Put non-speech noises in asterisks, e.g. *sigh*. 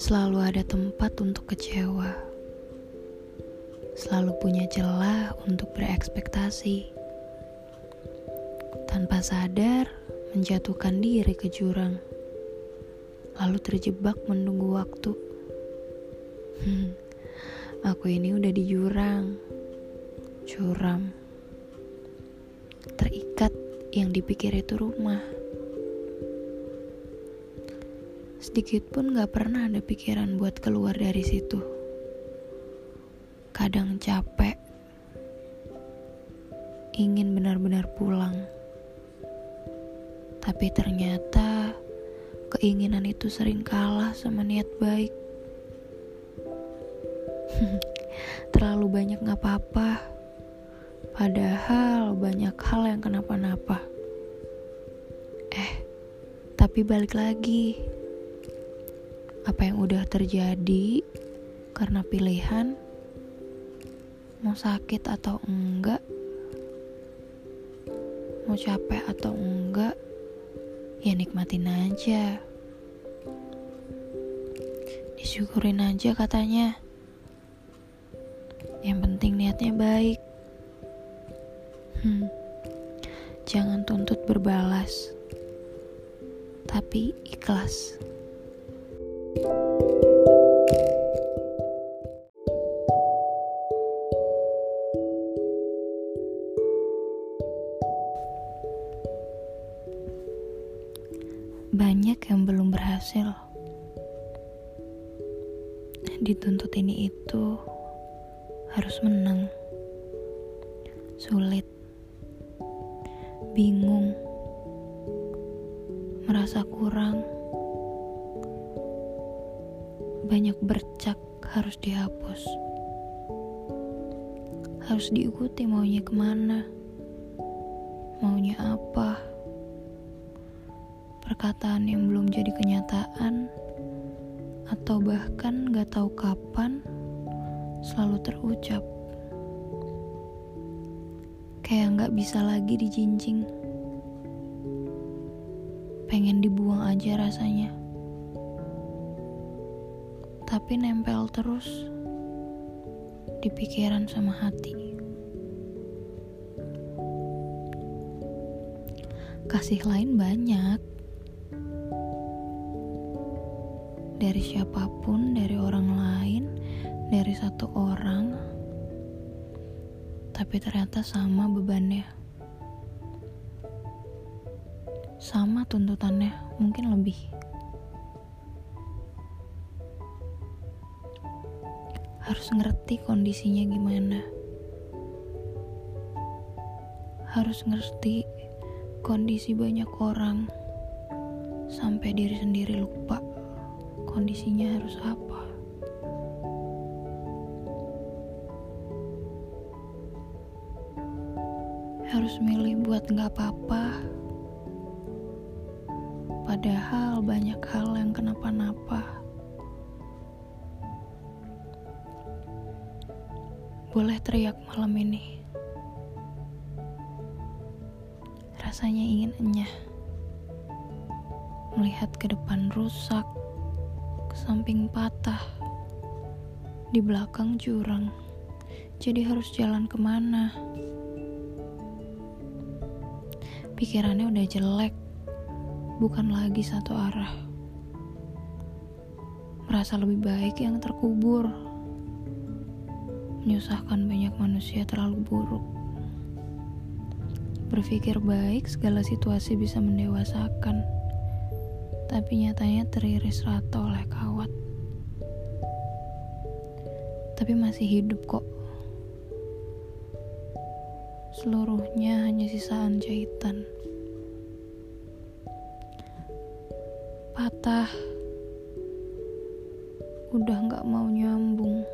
Selalu ada tempat untuk kecewa. Selalu punya celah untuk berekspektasi. Tanpa sadar, menjatuhkan diri ke jurang. Lalu terjebak menunggu waktu. Hmm, aku ini udah di jurang. Curam. Terikat yang dipikir itu rumah. Sedikit pun gak pernah ada pikiran buat keluar dari situ. Kadang capek, ingin benar-benar pulang. Tapi ternyata keinginan itu sering kalah sama niat baik. *laughs* Terlalu banyak gak apa-apa, padahal banyak hal yang kenapa-napa. Eh, tapi balik lagi apa yang udah terjadi karena pilihan? Mau sakit atau enggak? Mau capek atau enggak? Ya nikmatin aja. Disyukurin aja katanya. Yang penting niatnya baik. Hmm, jangan tuntut berbalas tapi ikhlas banyak yang belum berhasil. Dituntut ini itu harus menang. Sulit. Bingung. Merasa kurang banyak bercak harus dihapus. Harus diikuti maunya ke mana, maunya apa. Perkataan yang belum jadi kenyataan, atau bahkan gak tahu kapan, selalu terucap. Kayak gak bisa lagi dijinjing. Pengen dibuang aja rasanya tapi nempel terus di pikiran sama hati. Kasih lain banyak dari siapa pun, dari orang lain, dari satu orang, tapi ternyata sama bebannya, sama tuntutannya, mungkin lebih. Harus ngerti kondisinya gimana. Harus ngerti kondisi banyak orang sampai diri sendiri lupa kondisinya harus apa. Harus milih buat nggak apa-apa. Padahal banyak hal Boleh teriak malam ini. Rasanya ingin enyah. Melihat ke depan rusak, ke samping patah, di belakang jurang. Jadi harus jalan ke mana? Pikirannya udah jelek, bukan lagi satu arah. Merasa lebih baik yang terkubur menyusahkan banyak manusia terlalu buruk. Berpikir baik, segala situasi bisa mendewasakan, tapi nyatanya teriris rata oleh kawat. Tapi masih hidup kok. Seluruhnya hanya sisaan jahitan. Patah, udah gak mau nyambung.